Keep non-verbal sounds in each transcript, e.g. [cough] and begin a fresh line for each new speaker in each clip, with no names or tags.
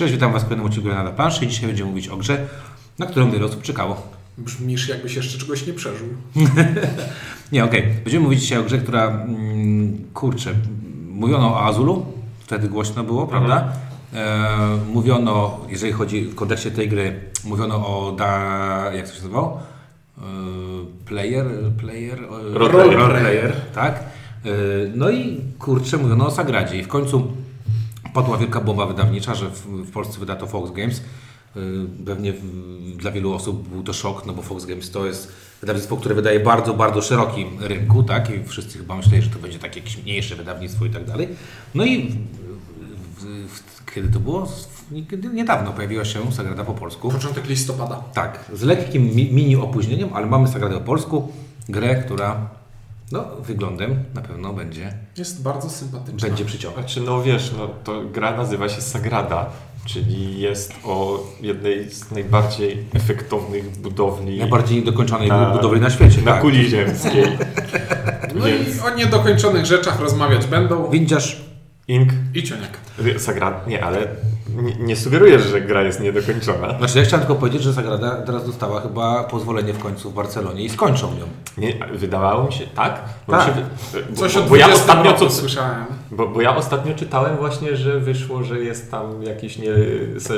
Cześć, witam Was w kolejnym odcinku na planszy i dzisiaj będziemy mówić o grze, na którą wiele osób czekało.
Brzmisz jakbyś jeszcze czegoś nie przeżył. [laughs]
Nie, okej. Będziemy mówić dzisiaj o grze, która, mm, kurczę, mówiono o Azulu, wtedy głośno było, prawda? E, mówiono, jeżeli chodzi w kontekście tej gry, mówiono o, da, jak to się nazywało? E, player, player, e,
Role
role
player.
player, tak? E, no i kurczę, mówiono o Sagradzie i w końcu padła wielka bomba wydawnicza, że w, w Polsce wyda to Fox Games. Y, Pewnie dla wielu osób był to szok, no bo Fox Games to jest wydawnictwo, które wydaje bardzo, bardzo szerokim rynku, tak? I wszyscy chyba myśleli, że to będzie takie jakieś mniejsze wydawnictwo i tak dalej. No i w, w, w, kiedy to było? Niedawno pojawiła się Sagrada po polsku.
Początek listopada.
Tak, z lekkim mi, mini opóźnieniem, ale mamy Sagradę po polsku. Grę, która no, wyglądem na pewno będzie,
Jest bardzo sympatyczna.
będzie przyciągać.
Znaczy, no wiesz, no, to gra nazywa się Sagrada, czyli jest o jednej z najbardziej efektownych budowli
Najbardziej dokończonej
Na-
budowli na świecie.
na
tak.
kuli ziemskiej.
No
Więc
i o niedokończonych rzeczach rozmawiać będą.
Windziarz
Ink,
I cioniek.
Sagrada, nie, ale nie, nie sugerujesz, że gra jest niedokończona.
Znaczy, ja chciałem tylko powiedzieć, że Sagrada teraz dostała chyba pozwolenie w końcu w Barcelonie i skończą ją.
Nie, wydawało mi się, tak? Bo,
Tak.
mi Się, bo,
Coś
bo,
o
bo ja
20
ostatnio co,
słyszałem.
bo, bo ja ostatnio czytałem właśnie, że wyszło, że jest tam jakieś nie,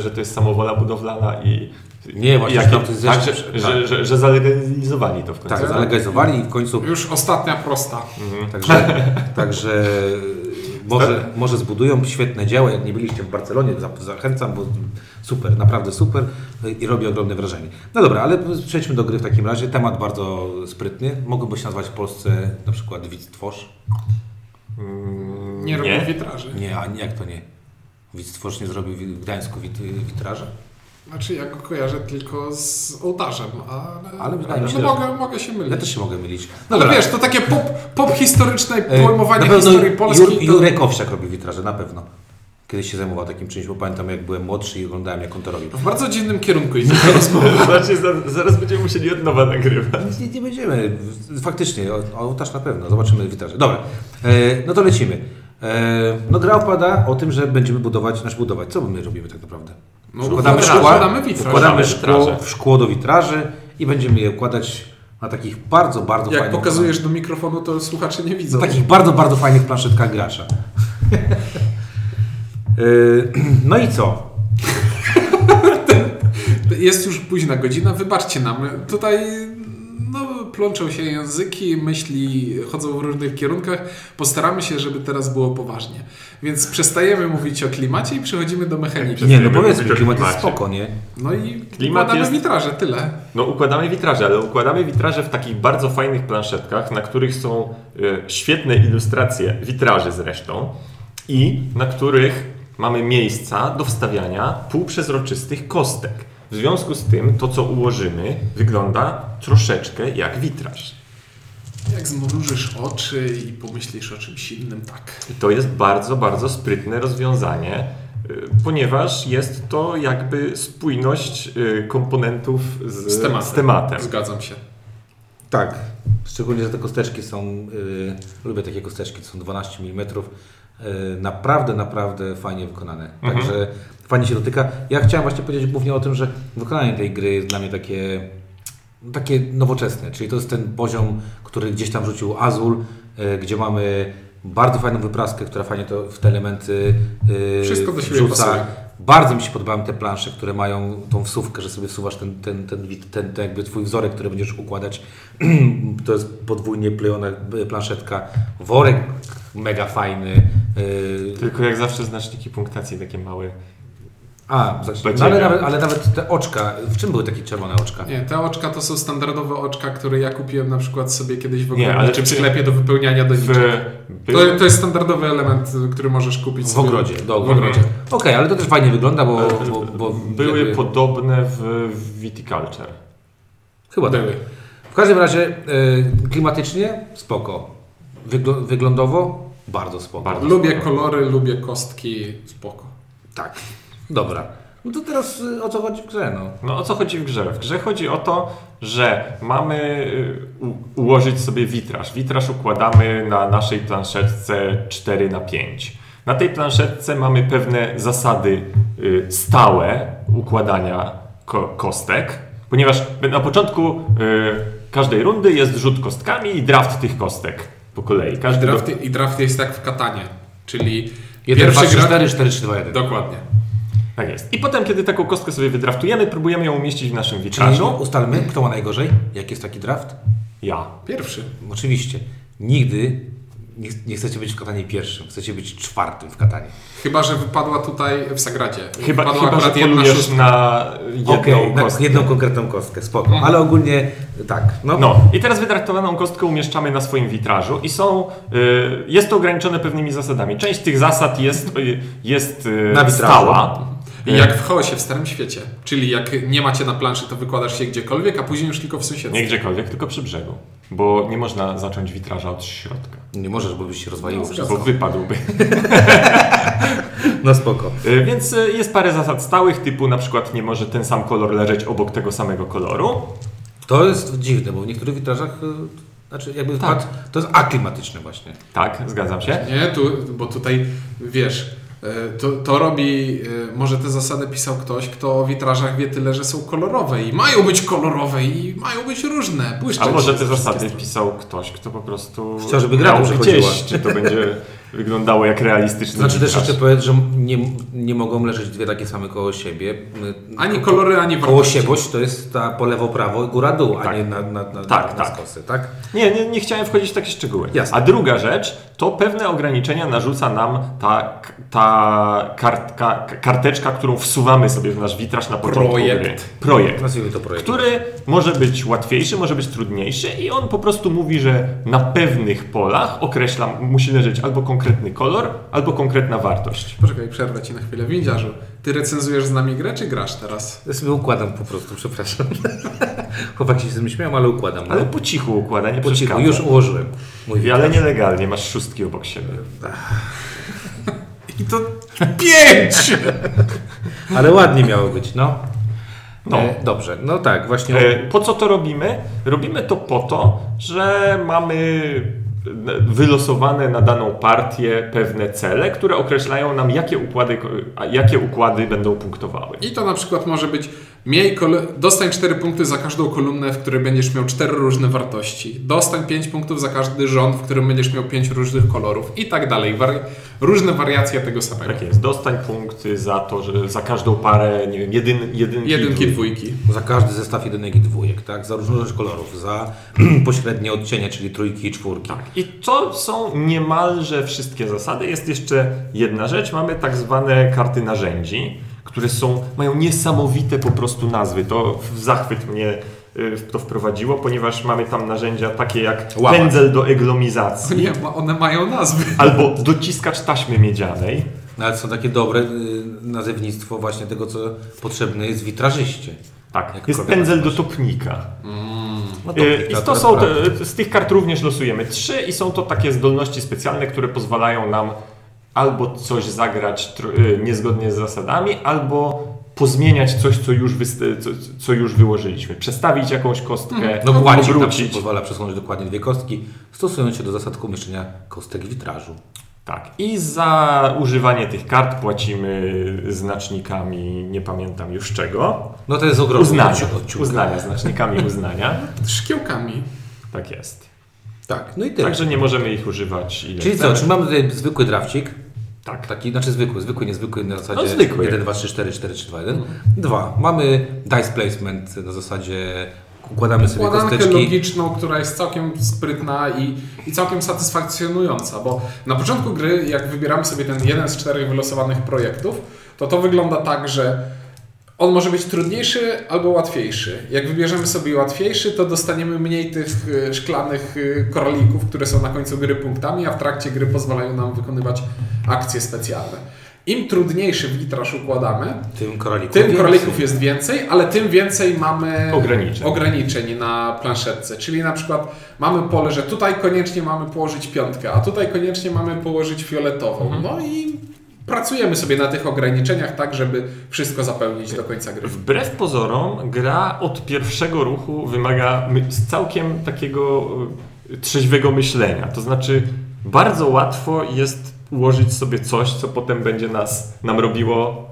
że to jest samowola budowlana i
Nie, właśnie,
jakie-
że tam to jest
tak,
jeszcze-
że,
tak.
że, że, że zalegalizowali to w końcu.
Tak, zalegalizowali i w końcu.
Już ostatnia prosta.
Także, [laughs] także może, może zbudują świetne dzieło. Jak nie byliście w Barcelonie, za- zachęcam, bo super, naprawdę super i robi ogromne wrażenie. No dobra, ale przejdźmy do gry w takim razie. Temat bardzo sprytny. Mogłoby się nazwać w Polsce na przykład Widz Tworz.
Mm,
Nie robią witraży.
Nie, a nie, jak to nie? Widz Tworz nie zrobił w Gdańsku wit, witraża?
Znaczy ja go kojarzę tylko z ołtarzem, ale,
Ale wydaje mi się,
no mogę, mogę się mylić.
Ja też się mogę mylić.
No ale wiesz, to takie pop, pop historyczne
E,
pojmowanie
na pewno
historii Polski.
Jur,
to...
Jurek Owsiak robi witraże, na pewno. Kiedyś się zajmował takim czymś, bo pamiętam jak byłem młodszy i oglądałem jak on to robił.
W bardzo dziwnym kierunku idzie ta rozmowa. [laughs]
Znaczy, za- zaraz będziemy musieli od nowa nagrywać.
Nie, nie będziemy. Faktycznie, ołtarz na pewno. Zobaczymy witraże. Dobra, e, no to lecimy. E, no gra opada o tym, że będziemy budować, znaczy budować. Co my robimy tak naprawdę?
No,
Układamy
witraże,
szkła,
układamy
Witraże.
szkło, w szkło do witraży i będziemy je układać na takich bardzo, bardzo
Jak
fajnych...
pokazujesz do mikrofonu, to słuchacze nie widzą.
Na takich bardzo, bardzo fajnych planszetkach gracza. E, [laughs] no i co? [laughs]
Jest już późna godzina, wybaczcie nam. Tutaj plączą się języki, myśli chodzą w różnych kierunkach. Postaramy się, żeby teraz było poważnie. Więc przestajemy mówić o klimacie i przechodzimy do mechaniki.
Nie, no powiedzmy, klimat jest
klimacie.
spoko, nie?
No i
Klimat
układamy
jest-
witraże, tyle.
No układamy witraże, ale układamy witraże w takich bardzo fajnych planszetkach, na których są e, świetne ilustracje witraży zresztą i na których mamy miejsca do wstawiania półprzezroczystych kostek. W związku z tym to, co ułożymy, wygląda troszeczkę jak witraż.
Jak zmrużysz oczy i pomyślisz o czymś innym, tak.
To jest bardzo, bardzo sprytne rozwiązanie, y, ponieważ jest to jakby spójność y, komponentów z,
Z tematem.
z tematem.
Zgadzam się.
Tak. Szczególnie, że te kosteczki są, y, lubię takie kosteczki, to są 12 mm. Y, naprawdę, naprawdę fajnie wykonane.
Mhm.
Także fajnie się dotyka. Ja chciałem właśnie powiedzieć głównie o tym, że wykonanie tej gry jest dla mnie takie, takie nowoczesne. Czyli to jest ten poziom, który gdzieś tam rzucił Azul, y, gdzie mamy bardzo fajną wypraskę, która fajnie to w te elementy y,
Wszystko do siebie
wrzuca.
pasuje.
Bardzo mi się podobają te plansze, które mają tą wsówkę, że sobie wsuwasz ten, ten, ten, ten, ten jakby twój wzorek, który będziesz układać. [clears throat] to jest podwójnie plejona planszetka. Worek mega fajny. Yy,
Tylko jak zawsze znaczniki punktacji takie małe.
a, no ale, nawet, ale nawet te oczka. W czym były takie czerwone oczka?
Nie, te oczka to są standardowe oczka, które ja kupiłem na przykład sobie kiedyś w
Nie,
ogóle
ale
w
czy-
sklepie do wypełniania
W,
doniczek.
by,
To, to jest standardowy element, który możesz kupić
W
sobie
ogrodzie. Do
w
ogrodzie. Okej, ale to też fajnie wygląda, bo... bo, bo
były
jakby-
podobne w, w Viticulture.
Chyba tak.
Były.
W każdym razie y, klimatycznie spoko. Wygl- wyglądowo bardzo spoko.
Bardzo.
Lubię kolory, lubię kostki, spoko.
Tak. Dobra. No to teraz y, o co chodzi w grze, no?
No o co chodzi w grze? W grze chodzi o to, że mamy y, u, ułożyć sobie witraż. Witraż układamy na naszej planszetce 4 na 5 Na tej planszetce mamy pewne zasady y, stałe układania ko- kostek, ponieważ na początku y, każdej rundy jest rzut kostkami i draft tych kostek po kolei. Każdy do-
Draft, I draft jest jak w katanie, czyli
1, 2, 3,
gra-
4, 4, 3, 2, 1.
Dokładnie.
Tak jest. I potem, kiedy taką kostkę sobie wydraftujemy, próbujemy ją umieścić w naszym
Czyli
witrażu.
ustalmy, kto ma najgorzej, jak jest taki draft.
Ja.
Pierwszy.
Oczywiście, nigdy nie, nie chcecie być w katanie pierwszym, chcecie być czwartym w katanie.
Chyba, że wypadła tutaj w Sagradzie.
Chyba,
wypadła
chyba że
akurat jedna
polujesz
szóstka.
na jedną
na
kostkę.
jedną konkretną kostkę, spoko. Ale ogólnie tak, no.
No i teraz wytraktowaną kostkę umieszczamy na swoim witrażu i są, y, jest to ograniczone pewnymi zasadami. Część tych zasad jest, y, jest y,
Na witrażu.
stała.
I jak w chaosie w Starym Świecie. Czyli jak nie macie na planszy, to wykładasz się gdziekolwiek, a później już tylko w sąsiedztwie.
Nie gdziekolwiek, tylko przy brzegu. Bo nie można zacząć witraża od środka,
Nie możesz, bo byś się rozwaliło
No,
wszystko.
bo wypadłby. [laughs]
No spoko.
Y, Więc y, jest parę zasad stałych, typu na przykład nie może ten sam kolor leżeć obok tego samego koloru.
To jest dziwne, bo w niektórych witrażach, znaczy jakby
Tak.
to jest aklimatyczne właśnie.
Tak, zgadzam się.
Nie, tu, bo tutaj wiesz, e, to, to robi, e, może te zasady pisał ktoś, kto o witrażach wie tyle, że są kolorowe i mają być kolorowe i mają być różne. Błyszczeć
A może te zasady pisał ktoś, kto po prostu
Chciał, żeby gra dobrze chodziła.
gdzieś, czy to będzie [laughs] wyglądało jak realistyczny
Znaczy też jeszcze powiedz, że nie, nie mogą leżeć dwie takie same koło siebie.
Ani
ko-
kolory, ani
Koło
wartości.
siebość to jest ta po lewo, prawo, góra, dół, a
Tak.
nie na, na, na,
Tak,
na
tak.
skosy, tak?
Nie, nie, nie chciałem wchodzić w takie szczegóły.
Jasne.
A druga rzecz, to pewne ograniczenia narzuca nam ta, ta kartka, karteczka, którą wsuwamy sobie w nasz witraż na początku
Projekt.
gry. Projekt.
Nazwijmy to projekt.
Który może być łatwiejszy, może być trudniejszy i on po prostu mówi, że na pewnych polach określa, musi leżeć albo konkretny kolor, albo konkretna wartość.
Poczekaj, przerwę Ci na chwilę. Windziarzu, Ty recenzujesz z nami grę, czy grasz teraz?
Ja sobie układam po prostu, przepraszam. [laughs] Chłopaki się z tym śmieją, ale układam.
Ale
no.
po cichu układa, nie
po cichu, już ułożyłem. Mój
Ale nielegalnie, masz szóstki obok siebie. [laughs]
I to pięć! [laughs]
Ale ładnie miało być, no.
No.
E, dobrze, no tak, właśnie.
E, Po co to robimy? Robimy to po to, że mamy wylosowane na daną partię pewne cele, które określają nam, jakie układy, jakie układy będą punktowały.
I to na przykład może być miej kol- dostań 4 punkty za każdą kolumnę, w której będziesz miał 4 różne wartości. Dostań 5 punktów za każdy rząd, w którym będziesz miał 5 różnych kolorów i tak dalej. Wari- różne wariacje tego samego.
Tak jest. Dostań punkty za to, że za każdą parę, nie wiem, jedyn, jedynki,
Jedynki,
dwójki.
dwójki.
Za każdy zestaw jedynek i dwójek, tak? Za różnorodność kolorów, za [clears throat] pośrednie odcienie, czyli trójki i czwórki.
Tak. I to są niemalże wszystkie zasady. Jest jeszcze jedna rzecz. Mamy tak zwane karty narzędzi, które są, mają niesamowite po prostu nazwy. To w zachwyt mnie y, to wprowadziło, ponieważ mamy tam narzędzia takie jak
Łamacz.
pędzel do eglomizacji
Nie, one mają nazwy.
albo dociskacz taśmy miedzianej.
No, ale są takie dobre y, nazewnictwo właśnie tego, co potrzebne jest witrażyście.
Tak,
Jak
jest pędzel do topnika.
No
Y, I
to
są te, z tych kart również losujemy trzy i są to takie zdolności specjalne, które pozwalają nam albo coś zagrać y, niezgodnie z zasadami, albo pozmieniać coś, co już, co, co już wyłożyliśmy. Przestawić jakąś kostkę,
No kładzik na przykład
obrócić.
pozwala przesunąć dokładnie dwie kostki, stosując się do zasad umieszczenia kostek w witrażu.
Tak. I za używanie tych kart płacimy znacznikami, nie pamiętam już czego.
No to jest ogromny
Uznania. Uznania, znacznikami uznania. [laughs]
Szkiełkami.
Tak jest.
Tak, no i tyle.
Także nie możemy ich używać ile
Czyli co,
chcemy.
czy mamy tutaj zwykły drafcik?
Tak.
Taki, znaczy zwykły, zwykły, niezwykły na zasadzie
No, zwykły.
1, 2, 3, 4, 4, 3, 2, 1. Dwa, mamy dice placement na zasadzie układamy sobie
Układankę
kosteczki.
logiczną, która jest całkiem sprytna i, i całkiem satysfakcjonująca, bo na początku gry, jak wybieramy sobie ten jeden z czterech wylosowanych projektów, to to wygląda tak, że on może być trudniejszy albo łatwiejszy. Jak wybierzemy sobie łatwiejszy, to dostaniemy mniej tych e, szklanych e, koralików, które są na końcu gry punktami, a w trakcie gry pozwalają nam wykonywać akcje specjalne. Im trudniejszy witraż układamy,
Tym koralików.
tym
więcej.
koralików jest więcej, ale tym więcej mamy
Ograniczeń.
ograniczeń na planszetce. Czyli na przykład mamy pole, że tutaj koniecznie mamy położyć piątkę, a tutaj koniecznie mamy położyć fioletową.
Mhm.
No i pracujemy sobie na tych ograniczeniach tak, żeby wszystko zapełnić do końca gry.
Wbrew pozorom, gra od pierwszego ruchu wymaga całkiem takiego y, trzeźwego myślenia. To znaczy, bardzo łatwo jest ułożyć sobie coś, co potem będzie nas, nam robiło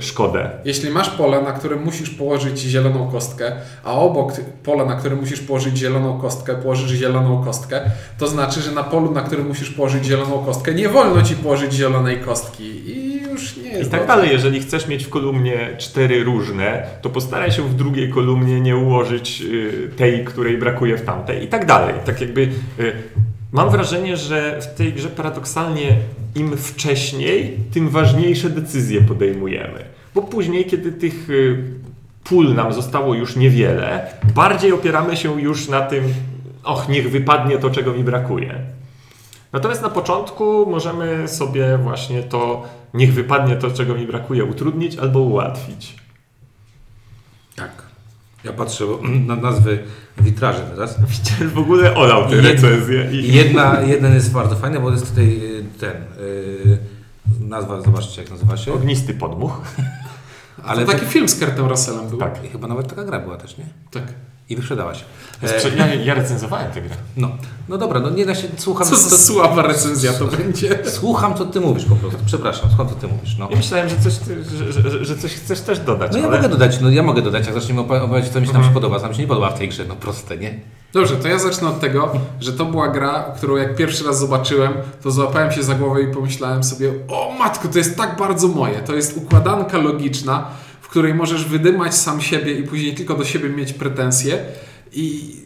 szkodę.
Jeśli masz pole, na którym musisz położyć zieloną kostkę, a obok pola, na którym musisz położyć zieloną kostkę, położysz zieloną kostkę, to znaczy, że na polu, na którym musisz położyć zieloną kostkę, nie wolno ci położyć zielonej kostki i już nie
I
jest
tak
dobrze.
dalej, jeżeli chcesz mieć w kolumnie cztery różne, to postaraj się w drugiej kolumnie nie ułożyć y, tej, której brakuje w tamtej i tak dalej. Tak jakby y, mam wrażenie, że w tej grze paradoksalnie im wcześniej, tym ważniejsze decyzje podejmujemy. Bo później, kiedy tych y, pól nam zostało już niewiele, bardziej opieramy się już na tym, och, niech wypadnie to, czego mi brakuje. Natomiast na początku możemy sobie właśnie to, niech wypadnie to, czego mi brakuje, utrudnić albo ułatwić.
Tak. Ja patrzę na nazwy witraży teraz. [laughs]
Widzicie, w ogóle olał te recenzje.
I jedna, jeden jest bardzo fajny, bo jest tutaj y, ten. y, nazwa, zobaczcie jak nazywa się.
Ognisty podmuch.
Ale
to taki film z Kurtem Russellem był.
Tak.
I chyba nawet taka gra była też, nie?
tak.
I wyprzedała się. E,
Ja, ja recenzowałem tę grę.
no, no dobra, no nie da się, słucham.
Co za słaba recenzja to będzie.
Słucham, co ty mówisz po prostu. Przepraszam, słucham, co ty mówisz. No.
Ja myślałem, że coś, ty, że, że, że coś chcesz też dodać,
No ja
ale...
mogę dodać, no ja mogę dodać, jak zaczniemy opowiadać, co mi się tam się podoba, co nam się nie podoba w tej grze, no proste, nie?
Dobrze, to ja zacznę od tego, że to była gra, którą jak pierwszy raz zobaczyłem, to złapałem się za głowę i pomyślałem sobie, o matko, to jest tak bardzo moje. To jest układanka logiczna, której możesz wydymać sam siebie i później tylko do siebie mieć pretensje. I,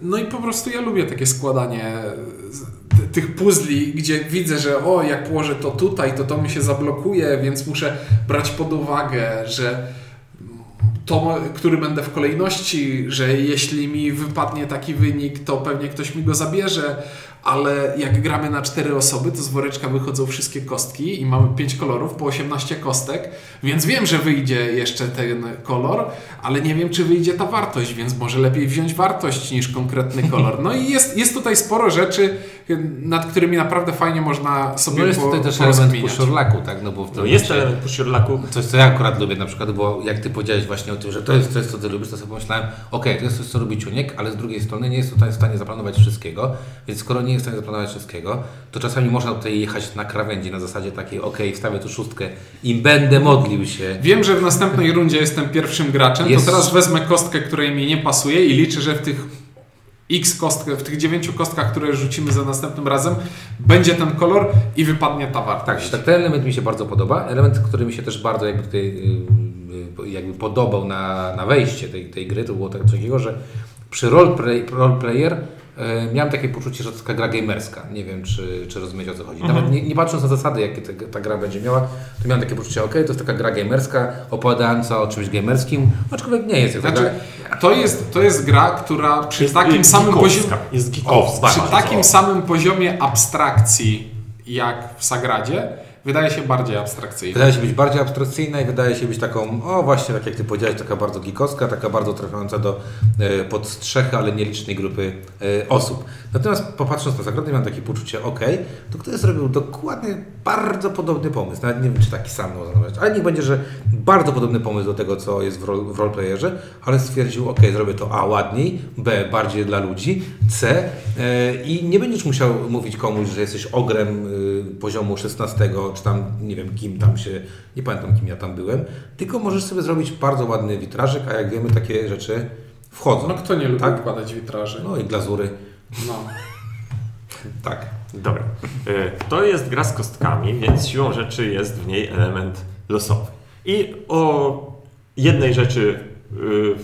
no i po prostu ja lubię takie składanie tych puzli, gdzie widzę, że o, jak położę to tutaj, to to mi się zablokuje, więc muszę brać pod uwagę, że to, który będę w kolejności, że jeśli mi wypadnie taki wynik, to pewnie ktoś mi go zabierze, ale jak gramy na cztery osoby, to z woreczka wychodzą wszystkie kostki i mamy pięć kolorów po 18 kostek, więc wiem, że wyjdzie jeszcze ten kolor, ale nie wiem, czy wyjdzie ta wartość, więc może lepiej wziąć wartość niż konkretny kolor. No i jest, jest tutaj sporo rzeczy, nad którymi naprawdę fajnie można sobie
No jest
po,
tutaj też element puszorlaku, tak? No bo w tym
No jest
momencie-
element pusiorlaku.
Coś, co ja akurat lubię na przykład, bo jak ty powiedziałeś właśnie o tym, że to jest coś, co ty lubisz, to sobie pomyślałem, okej, to jest coś, co lubi Ciuniek, ale z drugiej strony nie jest tutaj w stanie zaplanować wszystkiego, więc skoro nie jest w stanie zaplanować wszystkiego, to czasami można tutaj jechać na krawędzi na zasadzie takiej, okej, wstawię tu szóstkę i będę modlił się.
Wiem, że w następnej rundzie jestem pierwszym graczem,
Jest-
to teraz wezmę kostkę, której mi nie pasuje i liczę, że w tych x kostkach, w tych dziewięciu kostkach, które rzucimy za następnym razem, będzie ten kolor i wypadnie ta
Tak,
wartość.
tak, ten element mi się bardzo podoba. Element, który mi się też bardzo jakby tutaj y, y, jakby podobał na, na wejście tej, tej gry, to było tak coś takiego, że przy roleplay, roleplayer miałem takie poczucie, że to taka gra gamerska. Nie wiem, czy, czy rozumiecie o co chodzi. Nawet nie, nie patrząc na zasady, jakie te, ta gra będzie miała, to miałem takie poczucie, ok, to jest taka gra gamerska, opowiadająca o czymś gamerskim, aczkolwiek nie jest. jest to
Znaczy, to jest, to jest gra, która przy
Jest
takim samym poziomie.
Jest geekowska.
przy takim samym poziomie abstrakcji jak w Sagradzie, wydaje się bardziej abstrakcyjna.
Wydaje się być bardziej abstrakcyjna i wydaje się być taką, o właśnie, tak jak Ty powiedziałeś, taka bardzo geekowska, taka bardzo trafiająca do e, podstrzechy, ale nielicznej grupy e, osób. Natomiast popatrząc na zagrodę, miałem takie poczucie, ok, to ktoś zrobił dokładnie bardzo podobny pomysł. Nawet nie wiem, czy taki sam można nazwać, ale niech będzie, że bardzo podobny pomysł do tego, co jest w, rol, w roleplayerze, ale stwierdził, ok, zrobię to A ładniej, B bardziej dla ludzi, C e, i nie będziesz musiał mówić komuś, że jesteś ogrem y, poziomu 16, czy tam nie wiem kim tam się, nie pamiętam kim ja tam byłem, tylko możesz sobie zrobić bardzo ładny witrażyk, a jak wiemy takie rzeczy wchodzą.
No kto nie lubi
Tak?
układać witraży?
No i glazury.
No. [laughs]
Tak.
Dobra. Y, To jest gra z kostkami, więc siłą rzeczy jest w niej element losowy. I o jednej rzeczy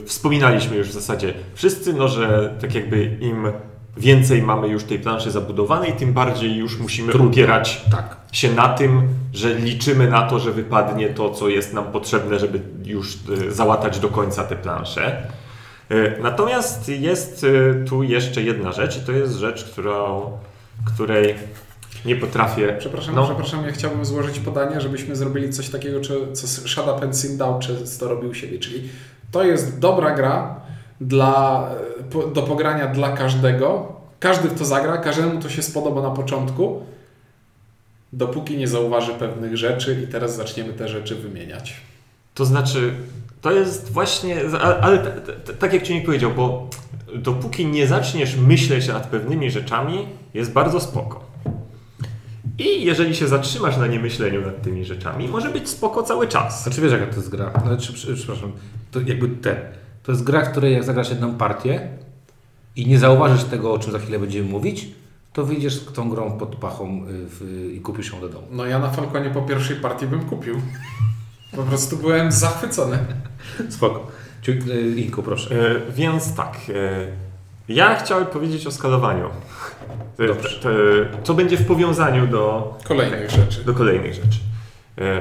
y, wspominaliśmy już w zasadzie wszyscy, no że tak jakby im więcej mamy już tej planszy zabudowanej, tym bardziej już musimy
Trudno.
opierać
Tak.
Się na tym, że liczymy na to, że wypadnie to, co jest nam potrzebne, żeby już y, załatać do końca tę planszę. Y, Natomiast jest y, tu jeszcze jedna rzecz i to jest rzecz, którą, której nie potrafię...
Przepraszam,
No.
przepraszam, ja chciałbym złożyć podanie, żebyśmy zrobili coś takiego, czy, co Shada Pensin dał, często robił u siebie. Czyli to jest dobra gra dla, do pogrania dla każdego. Każdy w to zagra, każdemu to się spodoba na początku, dopóki nie zauważy pewnych rzeczy i teraz zaczniemy te rzeczy wymieniać.
To znaczy, to jest właśnie, ale, ale t- t- tak jak Ci nie powiedział, bo dopóki nie zaczniesz myśleć nad pewnymi rzeczami, jest bardzo spoko. I jeżeli się zatrzymasz na niemyśleniu nad tymi rzeczami, może być spoko cały czas.
Znaczy wiesz jaka to jest gra? Znaczy, przepraszam, to jakby ten. To jest gra, w której jak zagrasz jedną partię i nie zauważysz tego, o czym za chwilę będziemy mówić, to wyjdziesz z tą grą pod pachą y, w, i kupisz ją do domu.
No ja na Falconie po pierwszej partii bym kupił. Po prostu byłem zachwycony.
Spoko. Y, Inku, proszę.
E, więc tak, e, ja chciałem powiedzieć o skalowaniu. E,
Dobrze.
To, co będzie w powiązaniu do,
Kolejnych rzeczy.
do kolejnych rzeczy. E,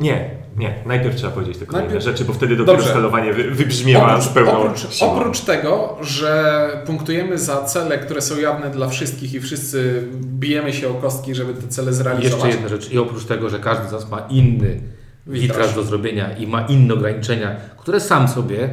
nie, nie, najpierw trzeba powiedzieć te kolejne
Najpierw-
rzeczy, bo wtedy dopiero
Dobrze.
skalowanie wy, wybrzmiewa z pełną
oprócz,
siłą.
oprócz tego, że punktujemy za cele, które są jawne dla wszystkich i wszyscy bijemy się o kostki, żeby te cele zrealizować.
Jeszcze jedna rzecz. I oprócz tego, że każdy z nas ma inny witraż do zrobienia i ma inne ograniczenia, które sam sobie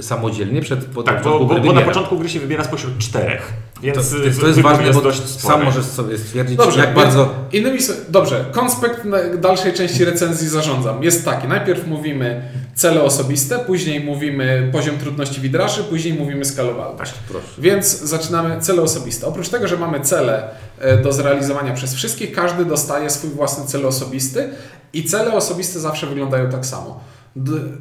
samodzielnie przed po
Tak, bo,
początku
bo, bo na początku gry się wybiera spośród czterech, więc
to, to, jest ważne, bo
dość spory.
sam możesz sobie stwierdzić,
Dobrze,
jak bardzo...
Innymi słowy, dobrze, konspekt dalszej części recenzji zarządzam. Jest taki, najpierw mówimy cele osobiste, później mówimy poziom trudności widraży, później mówimy skalowalność.
Proszę.
Więc zaczynamy cele osobiste. Oprócz tego, że mamy cele e, do zrealizowania przez wszystkich, każdy dostaje swój własny cel osobisty i cele osobiste zawsze wyglądają tak samo.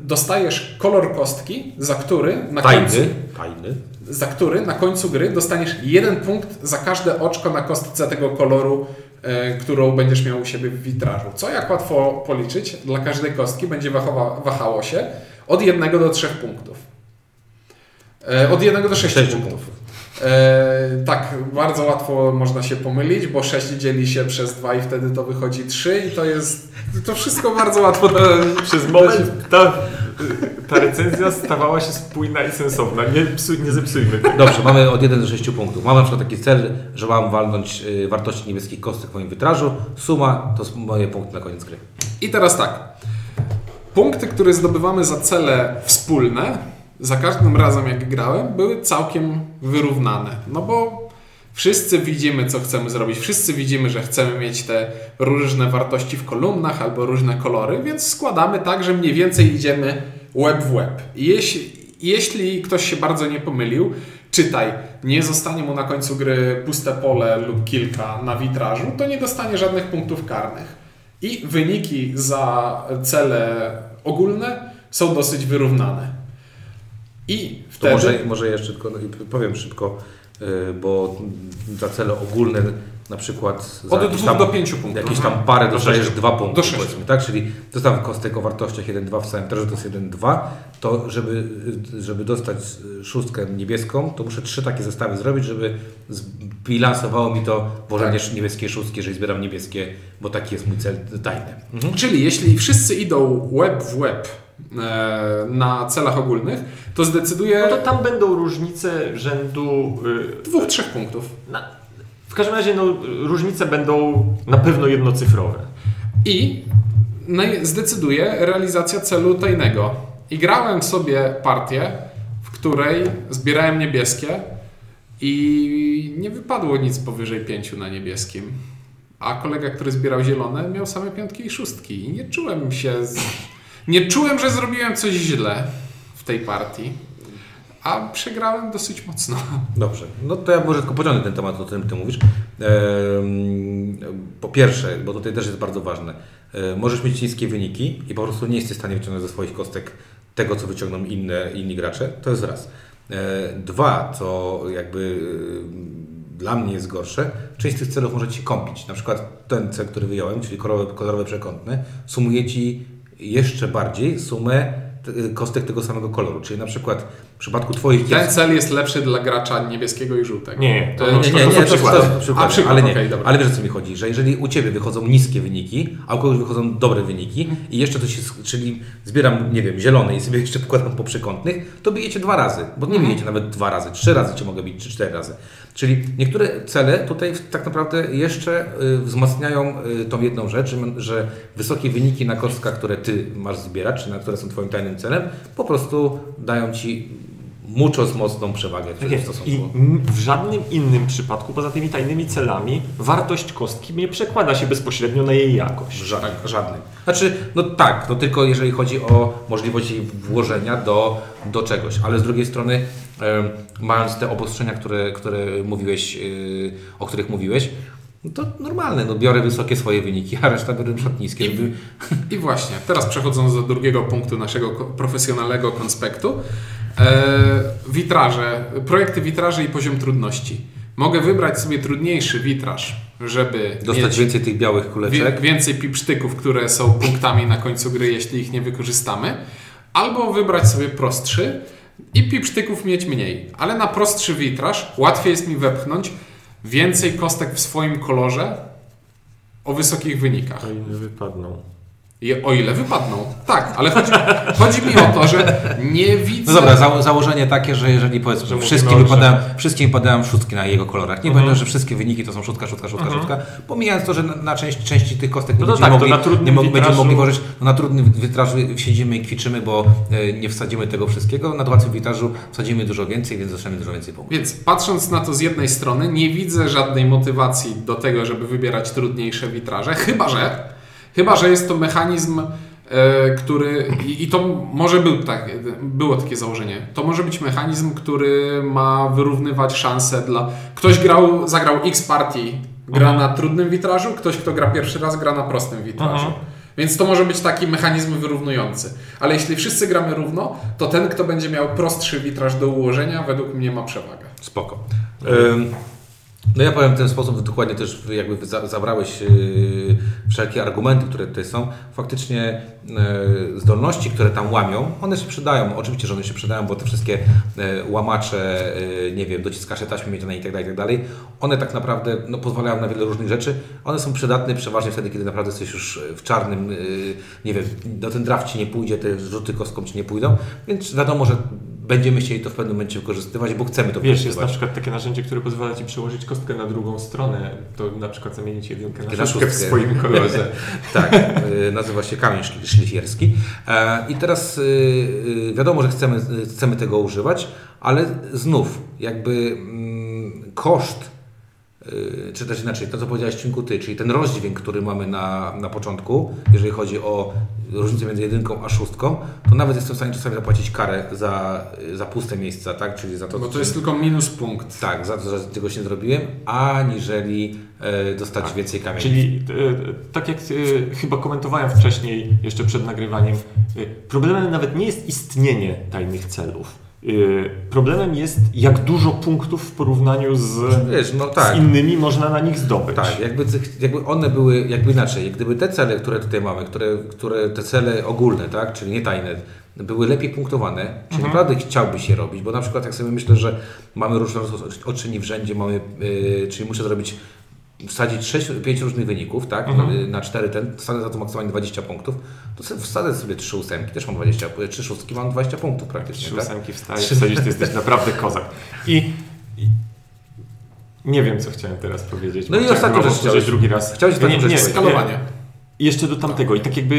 Dostajesz kolor kostki, za który na końcu,
Tajny,
za który na końcu gry dostaniesz jeden punkt za każde oczko na kostce tego koloru, e, którą będziesz miał u siebie w witrażu. Co jak łatwo policzyć, dla każdej kostki będzie wahało się od jednego do trzech punktów. E, od jednego do sześciu
Sześć
punktów.
punktów.
E, tak, bardzo łatwo można się pomylić, bo 6 dzieli się przez 2 i wtedy to wychodzi 3 i to jest, to wszystko bardzo łatwo. Do,
Przez moment ta, ta recenzja stawała się spójna i sensowna. Nie, psuj, nie zepsujmy tego.
Dobrze, mamy od 1 do 6 punktów. Mamy na przykład taki cel, że mam walnąć y, wartości niebieskich kostek w moim witrażu. Suma to moje punkty na koniec gry.
I teraz tak. Punkty, które zdobywamy za cele wspólne, za każdym razem jak grałem, były całkiem wyrównane. No bo wszyscy widzimy, co chcemy zrobić. Wszyscy widzimy, że chcemy mieć te różne wartości w kolumnach albo różne kolory, więc składamy tak, że mniej więcej idziemy łeb w łeb. I jeśli, jeśli ktoś się bardzo nie pomylił, czytaj, nie zostanie mu na końcu gry puste pole lub kilka na witrażu, to nie dostanie żadnych punktów karnych. I wyniki za cele ogólne są dosyć wyrównane. I
To
wtedy.
może, może jeszcze tylko no, powiem szybko, y, bo za cele ogólne na przykład
Od
jakieś
2
tam,
do 5 punktów.
jakieś tam parę dostajesz
sześciu.
dwa punkty,
Do sześciu.
powiedzmy, tak? Czyli dostałem kostek o wartościach 1,2 w całym terze, to jest 1,2, to żeby, żeby dostać szóstkę niebieską, to muszę trzy takie zestawy zrobić, żeby zbilansowało mi to włożenie niebieskiej szóstki, jeżeli zbieram niebieskie, bo taki jest mój cel tajny. Mhm.
Czyli jeśli wszyscy idą łeb w łeb na celach ogólnych, to zdecyduje
No to tam będą różnice rzędu. y,
dwóch, trzech punktów.
Na, w każdym razie no, różnice będą na pewno jednocyfrowe.
I zdecyduje realizacja celu tajnego. I grałem sobie partię, w której zbierałem niebieskie i nie wypadło nic powyżej pięciu na niebieskim. A kolega, który zbierał zielone, miał same piątki i szóstki. I nie czułem się. Z... Nie czułem, że zrobiłem coś źle w tej partii. A przegrałem dosyć mocno.
Dobrze, no to ja może tylko pociągnę ten temat, o którym Ty mówisz. Po pierwsze, bo tutaj też jest bardzo ważne, możesz mieć niskie wyniki i po prostu nie jesteś w stanie wyciągnąć ze swoich kostek tego, co wyciągną inne, inni gracze, to jest raz. E, dwa, co jakby dla mnie jest gorsze, część z tych celów może Ci kąpić. Na przykład ten cel, który wyjąłem, czyli kolorowy, kolorowy przekątny, sumuje Ci jeszcze bardziej sumę t- kostek tego samego koloru. Czyli na przykład w przypadku Twoich
Ten cel jest lepszy dla gracza niebieskiego i żółtego.
Nie, nie, to,
nie,
to,
nie, nie, to,
przykład,
ale nie.
dobra.
ale wiesz o co mi chodzi, że jeżeli u Ciebie wychodzą niskie wyniki, a u kogoś wychodzą dobre wyniki i jeszcze to się, czyli zbieram, nie wiem, zielone i sobie [laughs] jeszcze pokładam po przekątnych, to bijecie dwa razy, bo nie bijecie nawet dwa razy, trzy razy Cię mogę bić, czy cztery razy. Czyli niektóre cele tutaj tak naprawdę jeszcze y, wzmacniają y, tą jedną rzecz, że- wysokie wyniki na kostkach, które Ty masz zbierać, czy na które są Twoim tajnym celem, po prostu dają Ci mucho mocną przewagę
Tak
w
jest.
stosunku.
I w żadnym innym przypadku, poza tymi tajnymi celami, wartość kostki nie przekłada się bezpośrednio na jej jakość.
Ża- żadnym. Znaczy, no tak, no tylko jeżeli chodzi o możliwość jej włożenia do, do czegoś, ale z drugiej strony, mając te obostrzenia, które, które mówiłeś, yy, o których mówiłeś, No to normalne, no biorę wysokie swoje wyniki, a reszta biorę niskie. Żeby...
I właśnie, teraz przechodząc do drugiego punktu naszego profesjonalnego konspektu. E, witraże, projekty witraży i poziom trudności. Mogę wybrać sobie trudniejszy witraż, żeby
Dostać więcej tych białych kuleczek.
więcej pipsztyków, które są punktami na końcu gry, jeśli ich nie wykorzystamy. Albo wybrać sobie prostszy i pipsztyków mieć mniej. Ale na prostszy witraż łatwiej jest mi wepchnąć więcej kostek w swoim kolorze o wysokich wynikach.
O ile wypadną.
I o ile wypadną. Tak, ale chodzi, chodzi mi o to, że nie widzę.
No dobra, za, założenie takie, że jeżeli powiedzmy
Że
wszystkim wypadają, wszystkim wypadają szóstki na jego kolorach. Nie
Mhm.
powiem, że wszystkie wyniki to są szóstka, szóstka, szóstka, szóstka. Pomijając to, że na, na części, części tych kostek
No
nie będziemy
tak,
mogli,
na trudnym
nie będziemy mogli włożyć. No na trudnym witrażu siedzimy i kwiczymy, bo e, nie wsadzimy tego wszystkiego. Na łatwym witrażu wsadzimy dużo więcej, więc dostaniemy dużo więcej punktów.
Więc patrząc na to z jednej strony, nie widzę żadnej motywacji do tego, żeby wybierać trudniejsze witraże, chyba że, chyba że jest to mechanizm, e, który. I, to może był tak, było takie założenie. To może być mechanizm, który ma wyrównywać szanse dla. Ktoś grał, zagrał X partii, gra na trudnym witrażu, ktoś, kto gra pierwszy raz, gra na prostym witrażu.
Mhm.
Więc to może być taki mechanizm wyrównujący. Ale jeśli wszyscy gramy równo, to ten, kto będzie miał prostszy witraż do ułożenia, według mnie ma przewagę.
Spoko. Ym, No ja powiem w ten sposób, dokładnie też jakby za- zabrałeś yy, wszelkie argumenty, które tutaj są. Faktycznie yy, zdolności, które tam łamią, one się przydają. Oczywiście, że one się przydają, bo te wszystkie yy, łamacze, yy, nie wiem, dociskacze taśmy miedziane tak i tak dalej, one tak naprawdę no, pozwalają na wiele różnych rzeczy. One są przydatne przeważnie wtedy, kiedy naprawdę jesteś już w czarnym, nie wiem, no ten draft ci nie pójdzie, te rzuty kostką ci nie pójdą, więc wiadomo, że będziemy chcieli to w pewnym momencie wykorzystywać, bo chcemy to
Wiesz, jest na przykład takie narzędzie, które pozwala Ci przełożyć kostkę na drugą stronę. To na przykład zamienić jedynkę na
Na
szóstkę w swoim kolorze. [laughs]
Tak, y, nazywa się kamień szli- szlifierski. E, I teraz y, y, wiadomo, że chcemy, chcemy tego używać, ale znów jakby mm, koszt, czy też inaczej, to co powiedziałeś Cinku Ty, czyli ten rozdźwięk, który mamy na, na początku, jeżeli chodzi o różnicę między jedynką a szóstką, to nawet jestem w stanie czasami zapłacić karę za, za puste miejsca, tak? Czyli za to,
Bo to jest tylko minus punkt.
tak, za to, że tego się nie zrobiłem, aniżeli e, dostać
Tak.
więcej kamieni.
Czyli e, tak jak e, chyba komentowałem wcześniej, jeszcze przed nagrywaniem, e, problemem nawet nie jest istnienie tajnych celów. E, Problemem jest, jak dużo punktów w porównaniu z,
Wiesz, no tak.
z innymi można na nich zdobyć.
Tak, jakby, jakby one były, jakby inaczej, gdyby te cele, które tutaj mamy, które, które te cele ogólne, tak, czyli nie tajne, były lepiej punktowane, czyli naprawdę chciałby się robić, bo na przykład jak sobie myślę, że mamy różne odczyni w rzędzie, mamy, yy, czyli muszę zrobić wsadzić 6, 5 różnych wyników, tak,
Mhm.
na 4 ten, dostanę za to maksymalnie 20 punktów, to sobie wsadzę sobie 3 ósemki, też mam 20, 3 szóstki, mam 20 punktów praktycznie,
Trzy
tak?
ósemki wstajesz, wsadzisz, to jesteś naprawdę kozak. I, I nie wiem, co chciałem teraz powiedzieć.
No i
chyba
rzecz chciałeś-
drugi raz.
chciałeś
nie, nie,
powiedzieć.
Skalowanie.
I jeszcze do tamtego. I tak jakby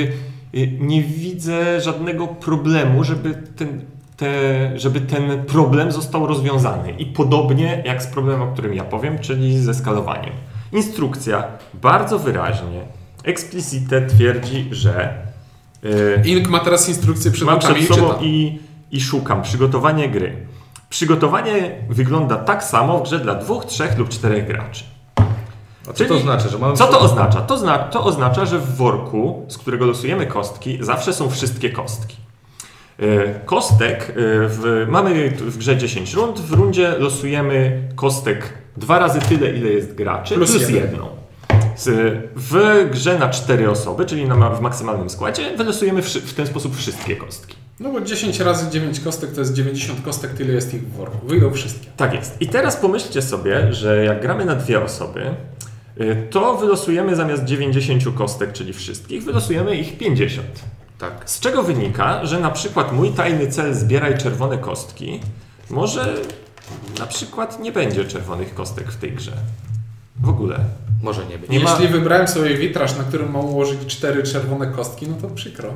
y, nie widzę żadnego problemu, żeby ten, te, żeby ten problem został rozwiązany. I podobnie jak z problemem, o którym ja powiem, czyli ze skalowaniem. Instrukcja bardzo wyraźnie, explicite twierdzi, że y,
Ink ma teraz instrukcję przed
Mam
oczami
przed
i
sobą i, i szukam. Przygotowanie gry. Przygotowanie wygląda tak samo w grze dla dwóch, trzech lub czterech graczy.
A co
Czyli-
to znaczy, że mamy...
Co to oznacza? To, zna, to oznacza, że w worku, z którego losujemy kostki, zawsze są wszystkie kostki. E, Kostek, e, w, mamy w grze 10 rund, w rundzie losujemy kostek dwa razy tyle, ile jest graczy,
Plus
plus,
jeden.
jedną. W grze na 4 osoby, czyli na, w maksymalnym składzie, wylosujemy wszy- w ten sposób wszystkie kostki.
No bo 10 razy 9 kostek to jest 90 kostek, tyle jest ich w worku. Wyjdą wszystkie.
Tak jest. I teraz pomyślcie sobie, że jak gramy na dwie osoby, y, to wylosujemy zamiast 90 kostek, czyli wszystkich, wylosujemy ich 50.
Tak.
Z czego wynika, że na przykład mój tajny cel zbieraj czerwone kostki, może na przykład nie będzie czerwonych kostek w tej grze. W ogóle.
Może nie być.
Nie ma-
Jeśli wybrałem sobie witraż, na którym mam ułożyć 4 czerwone kostki, no to przykro.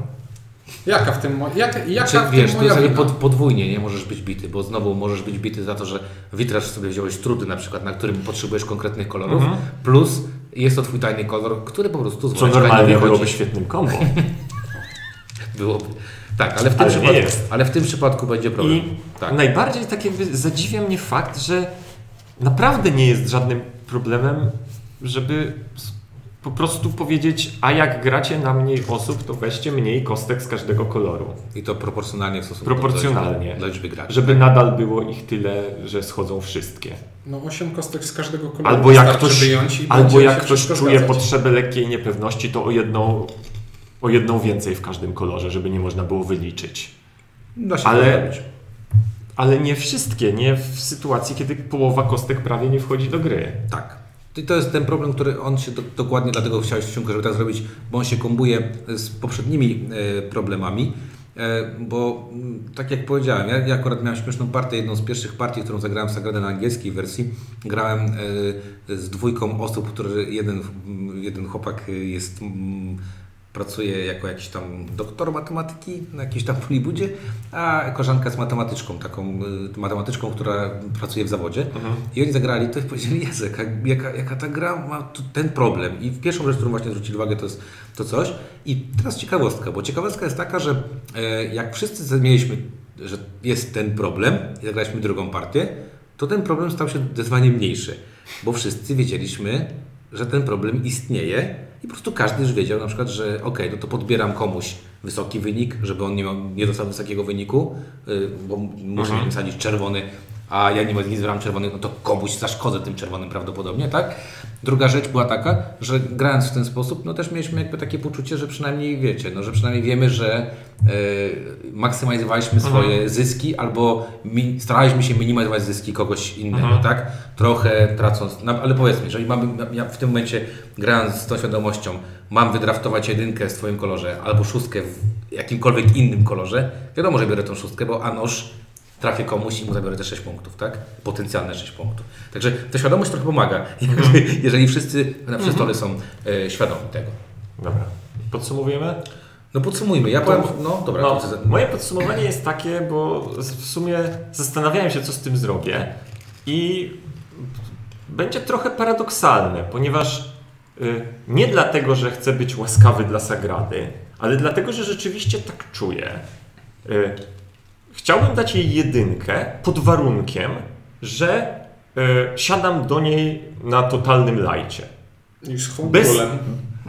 Jaka w tym, mo- jak, jaka
Czy,
w
wiesz,
tym
to
moja
jest
wina?
pod, podwójnie nie możesz być bity, bo znowu możesz być bity za to, że witraż sobie wziąłeś trudy na przykład, na którym potrzebujesz konkretnych kolorów,
Mhm.
plus jest to twój tajny kolor, który po prostu z
Co normalnie byłoby świetnym kombo. [laughs]
Byłoby. Tak, ale w tym,
Ale
przypadku,
jest.
ale w tym przypadku będzie problem.
I
Tak.
najbardziej tak jakby zadziwia mnie fakt, że naprawdę nie jest żadnym problemem żeby po prostu powiedzieć, a jak gracie na mniej osób, to weźcie mniej kostek z każdego koloru.
I to proporcjonalnie w stosunku
Proporcjonalnie.
do liczby graczy.
Żeby nadal było ich tyle, że schodzą wszystkie.
No 8 kostek z każdego koloru
Albo jak ktoś,
wyjąć i
albo jak ktoś czuje
zgadzać.
potrzebę lekkiej niepewności, to o jedną, o jedną więcej w każdym kolorze, żeby nie można było wyliczyć.
Da się
Ale-
to zrobić.
Ale nie wszystkie, nie w sytuacji, kiedy połowa kostek prawie nie wchodzi do gry.
Tak. I to jest ten problem, który on się do, dokładnie dlatego chciałeś wciągnąć, żeby tak zrobić, bo on się kombuje z poprzednimi e, problemami. E, bo mm, tak jak powiedziałem, ja, ja akurat miałem śmieszną partię, jedną z pierwszych partii, którą zagrałem w Sagradę na angielskiej wersji. Grałem e, z dwójką osób, który jeden, jeden chłopak jest mm, pracuje jako jakiś tam doktor matematyki na jakiejś tam polibudzie, a koleżanka jest matematyczką, taką y, matematyczką, która pracuje w zawodzie. I oni zagrali to i powiedzieli, Jezu, jaka, jaka, ta gra ma ten problem. I pierwszą rzecz, którą właśnie zwrócili uwagę, to jest to coś. I teraz ciekawostka, bo ciekawostka jest taka, że e, jak wszyscy mieliśmy, że jest ten problem i zagraliśmy drugą partię, to ten problem stał się zdecydowanie mniejszy, bo wszyscy wiedzieliśmy, że ten problem istnieje i po prostu każdy już wiedział na przykład, że ok, no to podbieram komuś wysoki wynik, żeby on nie, miał, nie dostał wysokiego wyniku, y, bo muszę
Mhm.
sadzić czerwony, a ja nie, nie zbieram czerwonych, no to komuś zaszkodzę tym czerwonym prawdopodobnie, tak? Druga rzecz była taka, że grając w ten sposób, no też mieliśmy jakby takie poczucie, że przynajmniej wiecie, no że przynajmniej wiemy, że y, maksymalizowaliśmy swoje zyski albo mi, staraliśmy się minimalizować zyski kogoś innego, tak? Trochę tracąc, no, ale powiedzmy, jeżeli mamy, ja w tym momencie grając z tą świadomością, mam wydraftować jedynkę w Twoim kolorze albo szóstkę w jakimkolwiek innym kolorze, wiadomo, że biorę tą szóstkę, bo a noż trafię komuś i mu zabiorę te 6 punktów, tak? Potencjalne 6 punktów. Także ta świadomość trochę pomaga, [laughs] jakby, jeżeli wszyscy na przy stole są e, świadomi tego.
Dobra. Podsumowujemy?
No podsumujmy, ja powiem, no dobra,
No,
to
moje podsumowanie jest takie, bo w sumie zastanawiałem się, co z tym zrobię i będzie trochę paradoksalne, ponieważ y, nie dlatego, że chcę być łaskawy dla Sagrady, ale dlatego, że rzeczywiście tak czuję. Y, chciałbym dać jej jedynkę pod warunkiem, że y, siadam do niej na totalnym lajcie.
I z
Bez-
homebrewlem.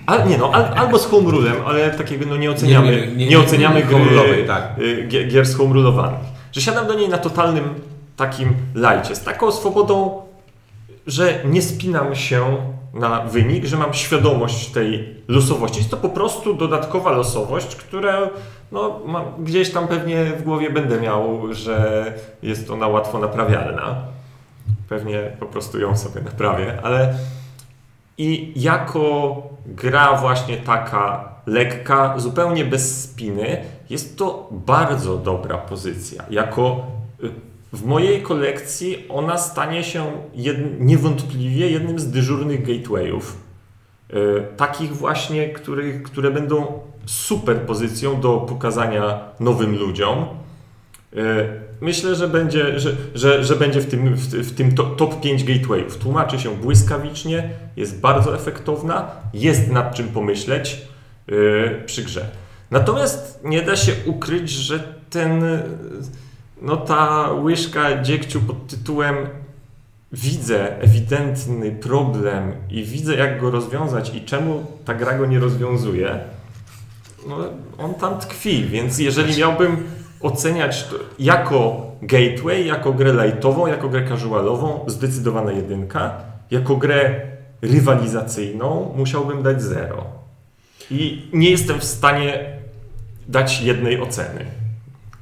Al, nie no, al, albo z home rulem, ale takiego no nie oceniamy,
Nie,
nie,
nie, nie, nie,
oceniamy
nie,
gry,
home rulowej, tak.
y, gier, gier z home rulowanych. Że siadam do niej na totalnym takim lajcie, z taką swobodą, że nie spinam się na wynik, że mam świadomość tej losowości. Jest to po prostu dodatkowa losowość, która no, gdzieś tam pewnie w głowie będę miał, że jest ona łatwo naprawialna. Pewnie po prostu ją sobie naprawię, ale i jako gra właśnie taka lekka, zupełnie bez spiny, jest to bardzo dobra pozycja. Jako y, w mojej kolekcji ona stanie się jed, niewątpliwie jednym z dyżurnych gatewayów. Y, takich właśnie, których, które będą super pozycją do pokazania nowym ludziom. Y, Myślę, że będzie, że, że, że będzie w tym, w, w tym to, top 5 gatewayów. Tłumaczy się błyskawicznie, jest bardzo efektowna, jest nad czym pomyśleć yy, przy grze. Natomiast nie da się ukryć, że ten, no ta łyżka dziegciu pod tytułem widzę ewidentny problem i widzę jak go rozwiązać i czemu ta gra go nie rozwiązuje, no, on tam tkwi, więc jeżeli miałbym oceniać to jako gateway, jako grę lightową, jako grę casualową, zdecydowana jedynka, jako grę rywalizacyjną musiałbym dać zero. I nie jestem w stanie dać jednej oceny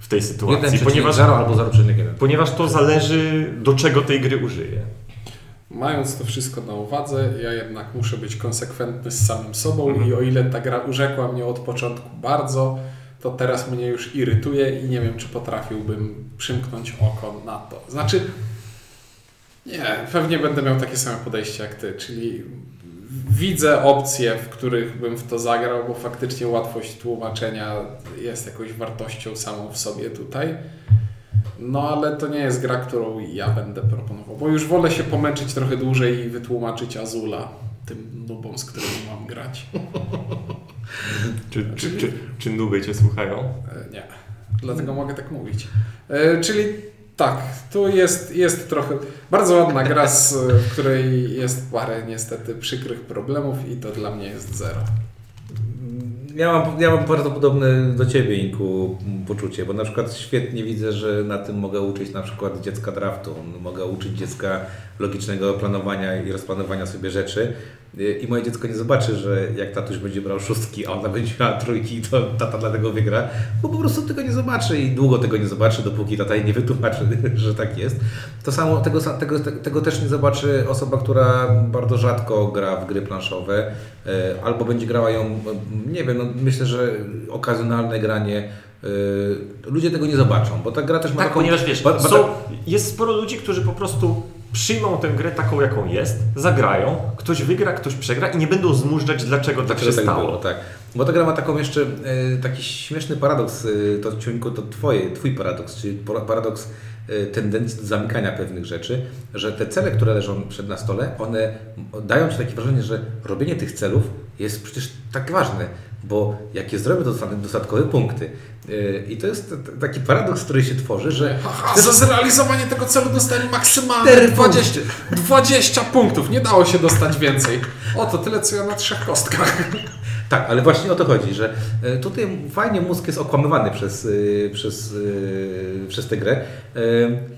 w tej sytuacji, ponieważ,
ponieważ 0 albo 0,1.
ponieważ to zależy do czego tej gry użyję.
Mając to wszystko na uwadze, ja jednak muszę być konsekwentny z samym sobą
Mhm.
i o ile ta gra urzekła mnie od początku bardzo, to teraz mnie już irytuje i nie wiem, czy potrafiłbym przymknąć oko na to. Znaczy, nie, pewnie będę miał takie same podejście jak ty, czyli widzę opcje, w których bym w to zagrał, bo faktycznie łatwość tłumaczenia jest jakąś wartością samą w sobie tutaj. No ale to nie jest gra, którą ja będę proponował, bo już wolę się pomęczyć trochę dłużej i wytłumaczyć Azula tym nubom, z którymi mam grać. [laughs]
Czy, czy, czy, czy nuby cię słuchają?
E, Nie, dlatego mogę tak mówić. E, Czyli Tak, tu jest, jest trochę bardzo ładna gra, z, w której jest parę niestety przykrych problemów i to dla mnie jest zero.
Ja mam, ja mam bardzo podobne do Ciebie, Inku, poczucie, bo na przykład świetnie widzę, że na tym mogę uczyć na przykład dziecka draftu, mogę uczyć dziecka logicznego planowania i rozplanowania sobie rzeczy i moje dziecko nie zobaczy, że jak tatuś będzie brał szóstki, a ona będzie miała trójki, to tata dlatego wygra, bo po prostu tego nie zobaczy i długo tego nie zobaczy, dopóki tata jej nie wytłumaczy, [laughs] że tak jest. To samo, tego, tego, tego też nie zobaczy osoba, która bardzo rzadko gra w gry planszowe, e, albo będzie grała ją, e, nie wiem, no myślę, że okazjonalne granie e, ludzie tego nie zobaczą, bo ta gra też ma
Tak,
taką...
ponieważ wiesz,
ba- ba-
są, jest sporo ludzi, którzy po prostu przyjmą tę grę taką, jaką jest, zagrają, ktoś wygra, ktoś przegra i nie będą zmużdżać, dlaczego tak się
tak
stało.
było, tak. Bo ta gra ma taką jeszcze e, taki śmieszny paradoks, e, to Ciuńku, to twoje, twój paradoks, czyli paradoks e, tendencji do zamykania pewnych rzeczy, że te cele, które leżą przed na stole, one dają Ci takie wrażenie, że robienie tych celów jest przecież tak ważne, bo jak je zrobię, to dostanę dodatkowe punkty. E, I to jest taki paradoks, który się tworzy, że [laughs]
Haha, za zrealizowanie tego celu dostali maksymalnie
Cztery
20, 20 punktów. Nie dało się dostać więcej. O, to tyle co ja na trzech kostkach.
Tak, ale właśnie o to chodzi, że e, tutaj fajnie mózg jest okłamywany przez, e, przez, e, przez tę grę,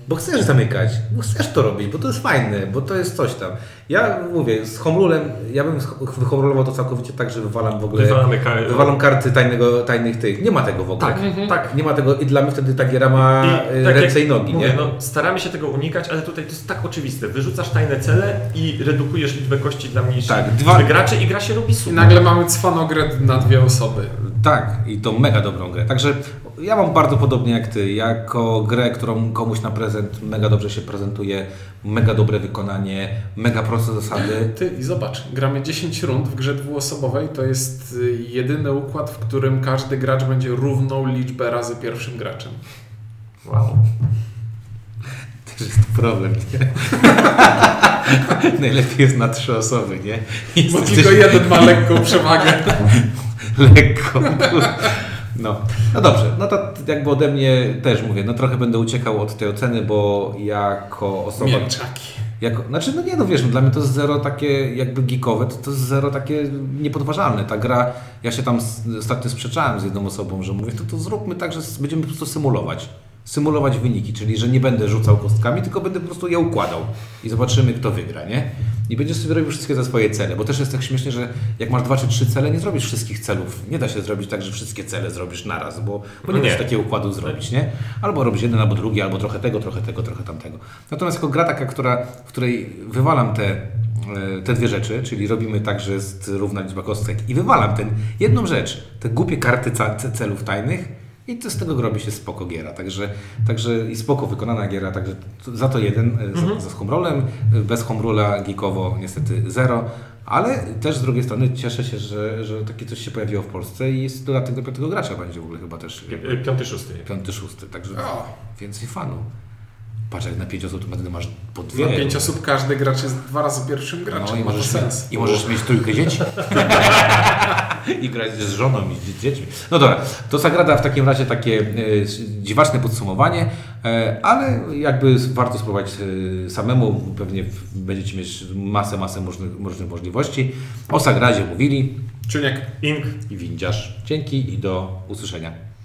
bo chcesz zamykać, bo chcesz to robić, bo to jest fajne, bo to jest coś tam. Ja mówię, z Homrulem, ja bym wyhomrulował to całkowicie tak, że wywalam w ogóle,
Wywalamy kar-
wywalam karty tajnego, tajnych tych, nie ma tego w ogóle.
Tak, tak.
Nie ma tego i dla mnie wtedy ta giera ma
I tak
ręce i nogi,
mówię,
nie?
No, staramy się tego unikać, ale tutaj to jest tak oczywiste. Wyrzucasz tajne cele i redukujesz liczbę kości dla mniejszych
Tak, dwa-
graczy i gra się robi
I
super.
nagle mamy cwaną grę na dwie osoby.
Tak, i to mega dobrą grę. Także ja mam bardzo podobnie jak ty. Jako grę, którą komuś na prezent mega dobrze się prezentuje, mega dobre wykonanie, mega proste zasady. [laughs]
Ty i zobacz, gramy 10 rund w grze dwuosobowej. To jest y, jedyny układ, w którym każdy gracz będzie równą liczbę razy pierwszym graczem.
Wow.
Też jest problem, nie? [laughs] Najlepiej jest na trzy osoby, nie? I
Bo tylko jeden ma lekką przewagę. [laughs]
lekko. No. no dobrze, no to jakby ode mnie też mówię, no trochę będę uciekał od tej oceny, bo jako osoba...
Mięczaki.
Jako, znaczy, no nie no wiesz, no, dla mnie to jest zero takie jakby geekowe, to, to jest zero takie niepodważalne. Ta gra, ja się tam ostatnio sprzeczałem z jedną osobą, że mówię, to, to zróbmy tak, że będziemy po prostu symulować. Symulować wyniki, czyli że nie będę rzucał kostkami, tylko będę po prostu je układał i zobaczymy, kto wygra, nie? I będziesz sobie robił wszystkie za swoje cele, bo też jest tak śmiesznie, że jak masz dwa czy trzy cele, nie zrobisz wszystkich celów. Nie da się zrobić tak, że wszystkie cele zrobisz naraz, bo, bo nie,
Nie.
da się takiego układu zrobić, nie? Albo robisz jeden, albo drugi, albo trochę tego, trochę tego, trochę tamtego. Natomiast jako gra taka, która, w której wywalam te, e, te dwie rzeczy, czyli robimy tak, że jest równa liczba kostek i wywalam ten jedną rzecz, te głupie karty celów tajnych i to z tego robi się spoko giera. Także, także i spoko wykonana giera, także za to jeden, e, za, za homrolem, e, bez homrola geekowo niestety zero. Ale też z drugiej strony cieszę się, że, że takie coś się pojawiło w Polsce i jest dodatek do piątego gracza będzie w ogóle chyba też
Pi- Piąty, szósty.
piąty, szósty, także
O.
więcej fanu. Patrz, jak na pięć osób to wtedy masz po dwie.
Na pięć osób każdy gracz jest dwa razy pierwszym graczem.
No i możesz,
sens.
mieć, I możesz mieć trójkę dzieci. [laughs] I grać z żoną i z dziećmi. No dobra, to Sagrada w takim razie takie e, dziwaczne podsumowanie, e, ale jakby warto spróbować e, samemu. Pewnie będziecie mieć masę, masę różnych, różnych możliwości. O Sagradzie mówili
Czuniek.
Ink.
i windziarz. Dzięki i do usłyszenia.